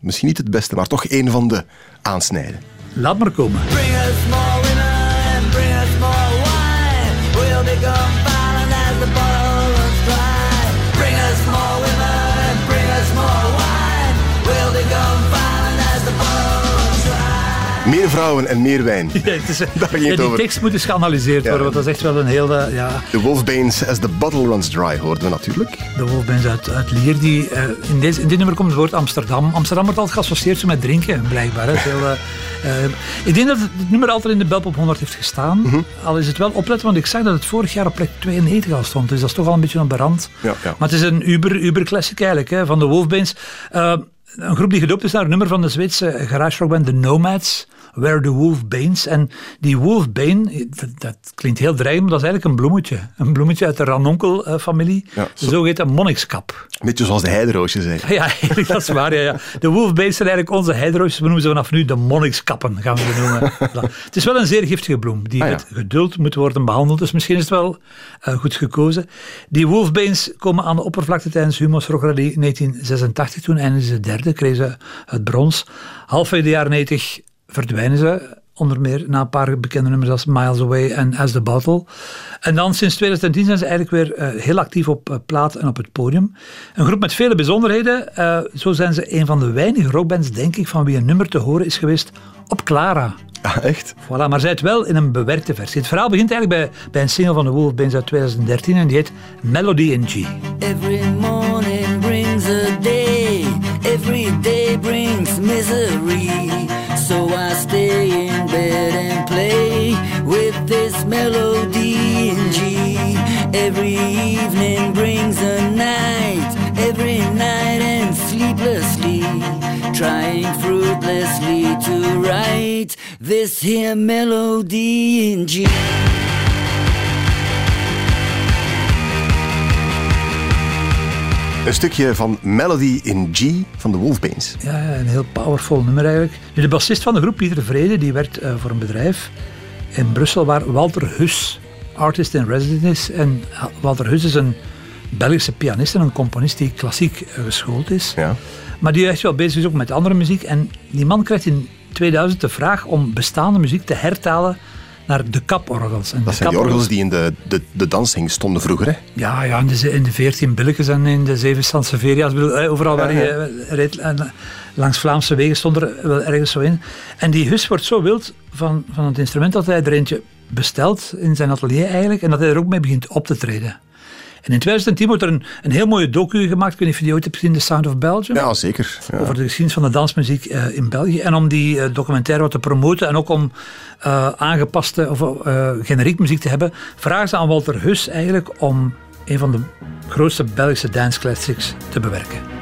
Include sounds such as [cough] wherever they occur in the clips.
misschien niet het beste, maar toch een van de aansnijden. Laat maar komen. Meer vrouwen en meer wijn. [laughs] Ja, het is, Daar ging ja, het die over. tekst moet eens geanalyseerd Ja. worden, want dat is echt wel een hele... Ja, De Wolfbanes as the bottle runs dry hoorden we natuurlijk. de Wolfbands uit, uit Lier, die, eh, in, deze, in dit nummer komt het woord Amsterdam. Amsterdam wordt altijd geassocieerd met drinken, blijkbaar. Hè. Eh, eh, ik denk dat het nummer altijd in de Belpop 100 heeft gestaan. Mhm. Al is het wel opletten, want ik zag dat het vorig jaar op plek 92 al stond. Dus dat is toch al een beetje op de rand. Ja, ja. Maar het is een uber, uber classic eigenlijk, hè, van de Wolfbands. Een groep die gedoopt is naar een nummer van de Zweedse garage rockband The Nomads. Where the Wolf Banes. En die Wolfbane, dat, dat klinkt heel dreigend, maar dat is eigenlijk een bloemetje. Een bloemetje uit de ranonkel-familie. Ja, de zogeheten monnikskap. Een beetje zoals de heideroosjes eigenlijk. Ja, [laughs] eigenlijk, dat is waar. Ja, ja. De Wolfbanes zijn eigenlijk onze heideroosjes. We noemen ze vanaf nu de monnikskappen, gaan we ze noemen. [laughs] Het is wel een zeer giftige bloem, die Ah, ja. met geduld moet worden behandeld. Dus misschien is het wel eh, goed gekozen. Die Wolfbanes komen aan de oppervlakte tijdens Humo's Rock Rally 1986. Toen eindigden ze derde, kregen ze het brons. Halfweg de jaren 90 verdwijnen ze. Onder meer na een paar bekende nummers als Miles Away en As the Bottle. En dan sinds 2010 zijn ze eigenlijk weer eh, heel actief op eh, plaat en op het podium. Een groep met vele bijzonderheden. Eh, zo zijn ze een van de weinige rockbands, denk ik, van wie een nummer te horen is geweest op Clara. Ah, echt? Voilà, maar zij het wel in een bewerkte versie. Het verhaal begint eigenlijk bij, bij een single van de Wolfbands uit 2013 en die heet Melody in G. Every morning misery. So I stay in bed and play with this melody in G. Every evening brings a night. Every night and sleeplessly. Trying fruitlessly to write this here melody in G. Een stukje van Melody in G van de Wolfbanes. Ja, een heel powerful nummer eigenlijk. Nu, de bassist van de groep, Pieter Vrede, die werkt eh, voor een bedrijf in Brussel waar Walter Hus artist in resident is. En eh, Walter Hus is een Belgische pianist en een componist die klassiek eh, geschoold is. Ja. Maar die echt wel bezig is ook met andere muziek. En die man krijgt in 2000 de vraag om bestaande muziek te hertalen naar de kaporgels. En Dat de zijn die orgels die in de, de, de danshing stonden vroeger. Hè? ja, ja in, de, in de 14 Billetjes en in de 7 Sanseveria's. Eh, Overal waar Ja, je ja. eh, reed, en langs Vlaamse wegen stond er wel ergens zo in. En die Hus wordt zo wild van, van het instrument dat hij er eentje bestelt in zijn atelier eigenlijk. En dat hij er ook mee begint op te treden. En in 2010 wordt er een, een heel mooie docu gemaakt. Ik weet niet of je die ooit hebt gezien, The Sound of Belgium Ja, zeker. Ja. over de geschiedenis van de dansmuziek eh, in België. En om die eh, documentaire wat te promoten en ook om eh, aangepaste of generiek muziek te hebben, vragen ze aan Walter Hus eigenlijk om een van de grootste Belgische dance classics te bewerken.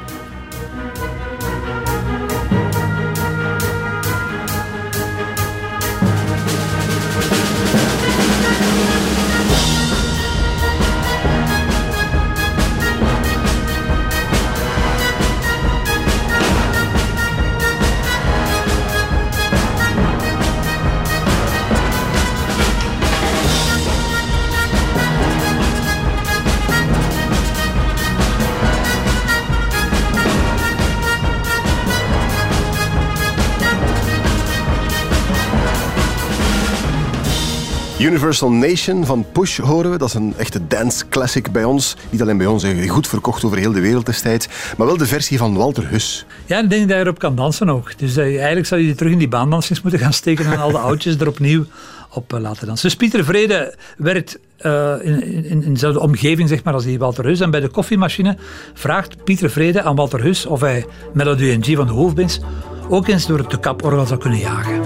Universal Nation van Push horen we. Dat is een echte dance classic bij ons. Niet alleen bij ons, goed verkocht over heel de wereld destijds. Maar wel de versie van Walter Hus. Ja, ik denk dat je erop kan dansen ook. Dus eh, eigenlijk zou je terug in die baandansings moeten gaan steken en al de oudjes er opnieuw op eh, laten dansen. Dus Pieter Vrede werkt eh, in, in, dezelfde omgeving zeg maar, als die Walter Hus. En bij de koffiemachine vraagt Pieter Vrede aan Walter Hus of hij Melody NG van de Hoofdbins ook eens door het kaporgel zou kunnen jagen.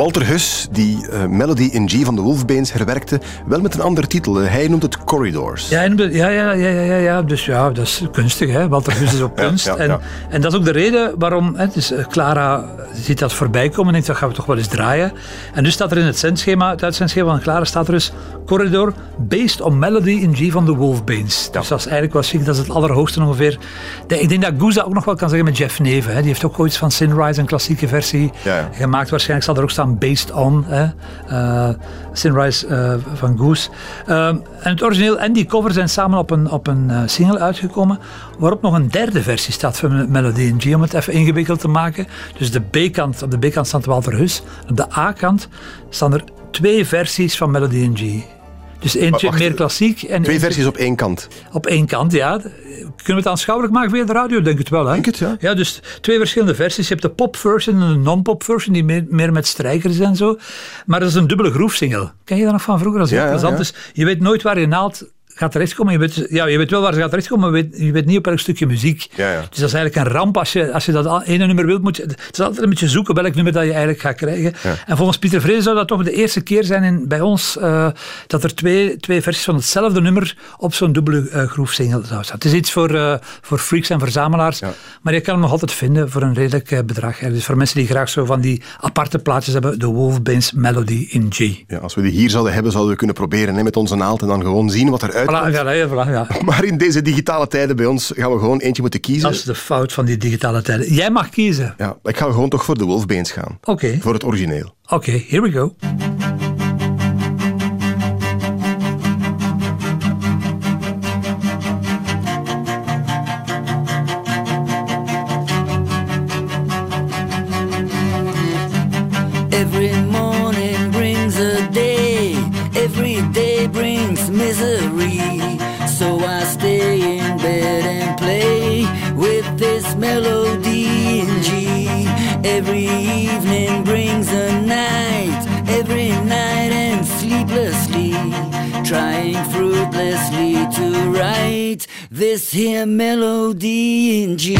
Walter Hus, die uh, Melody in G van de Wolfbeens herwerkte, wel met een andere titel. Hij noemt het Corridors. Ja, ja, ja, ja, ja, ja, dus ja, dat is kunstig. Hè? Walter Hus is ook [laughs] kunst. ja, en, en dat is ook de reden waarom, hè, dus, Clara ziet dat voorbij komen en denkt, dat gaan we toch wel eens draaien. En dus staat er in het zendschema, het uitzendschema van Clara, staat er dus Corridor, based on Melody in G van de Wolfbeens. Dus dat is eigenlijk wel chic, dat is het allerhoogste ongeveer. ik denk dat Goose ook nog wel kan zeggen met Jeff Neve. Hè? Die heeft ook ooit van Sinrise, een klassieke versie, gemaakt. Waarschijnlijk zal er ook staan based on hè? Uh, Sinrise uh, van Goose. Uh, en het origineel en die cover zijn samen op een, op een single uitgekomen, waarop nog een derde versie staat van Melody G, om het even ingewikkeld te maken. Dus de B-kant, op de B-kant staat Walter Hus, op de A-kant staan er twee versies van Melody G. Dus eentje meer klassiek. En twee versies op één kant. Op één kant, ja. Kunnen we het aanschouwelijk maken via de radio? Denk het wel, hè? Denk het, ja. Ja, dus twee verschillende versies. Je hebt de pop-version en de non-pop version, die meer, meer, met strijkers en zo. Maar dat is een dubbele groefsingle. Ken je dat nog van vroeger? Dat is ja, ja, Dus je weet nooit waar je naald gaat terechtkomen. Je weet, ja, je weet wel waar ze gaat terechtkomen, maar je weet, je weet niet op welk stukje muziek. Ja, ja. Dus dat is eigenlijk een ramp. Als je, als je dat ene nummer wilt, moet je, het is altijd een beetje zoeken welk nummer dat je eigenlijk gaat krijgen. En volgens Pieter Vrees zou dat toch de eerste keer zijn in, bij ons uh, dat er twee, twee versies van hetzelfde nummer op zo'n dubbele uh, groefsingle zou staan. Het is iets voor, uh, voor freaks en verzamelaars, maar je kan hem nog altijd vinden voor een redelijk bedrag. Dus voor mensen die graag zo van die aparte plaatjes hebben, de Wolfbeens Melody in G. Ja, als we die hier zouden hebben, zouden we kunnen proberen hè, met onze naald en dan gewoon zien wat eruit voilà, ja, voilà, ja. Maar in deze digitale tijden bij ons gaan we gewoon eentje moeten kiezen. Dat is de fout van die digitale tijden. Jij mag kiezen. Ja, ik ga gewoon toch voor de Wolfbeens gaan. Oké. Voor het origineel. Oké, okay, here we go. Every morning melody in G. Every evening brings a night, every night and sleeplessly, trying fruitlessly to write this here melody in G.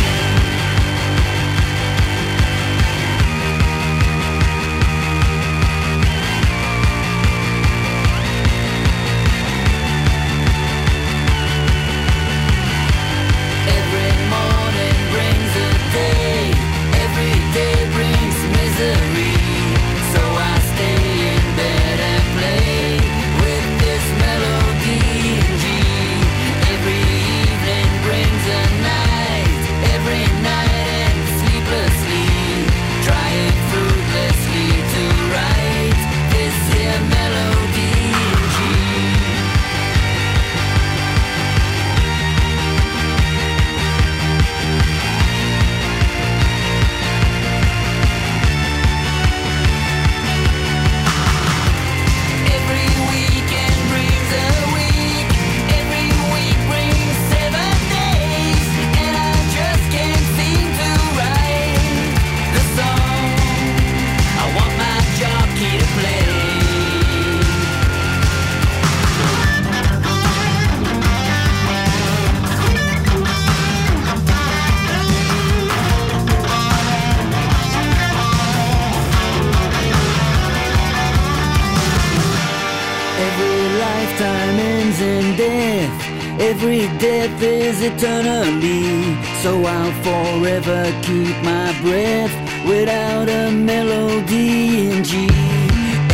Every death is eternally, so I'll forever keep my breath without a melody in G.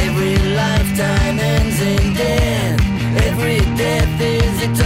Every lifetime ends in death, every death is eternally,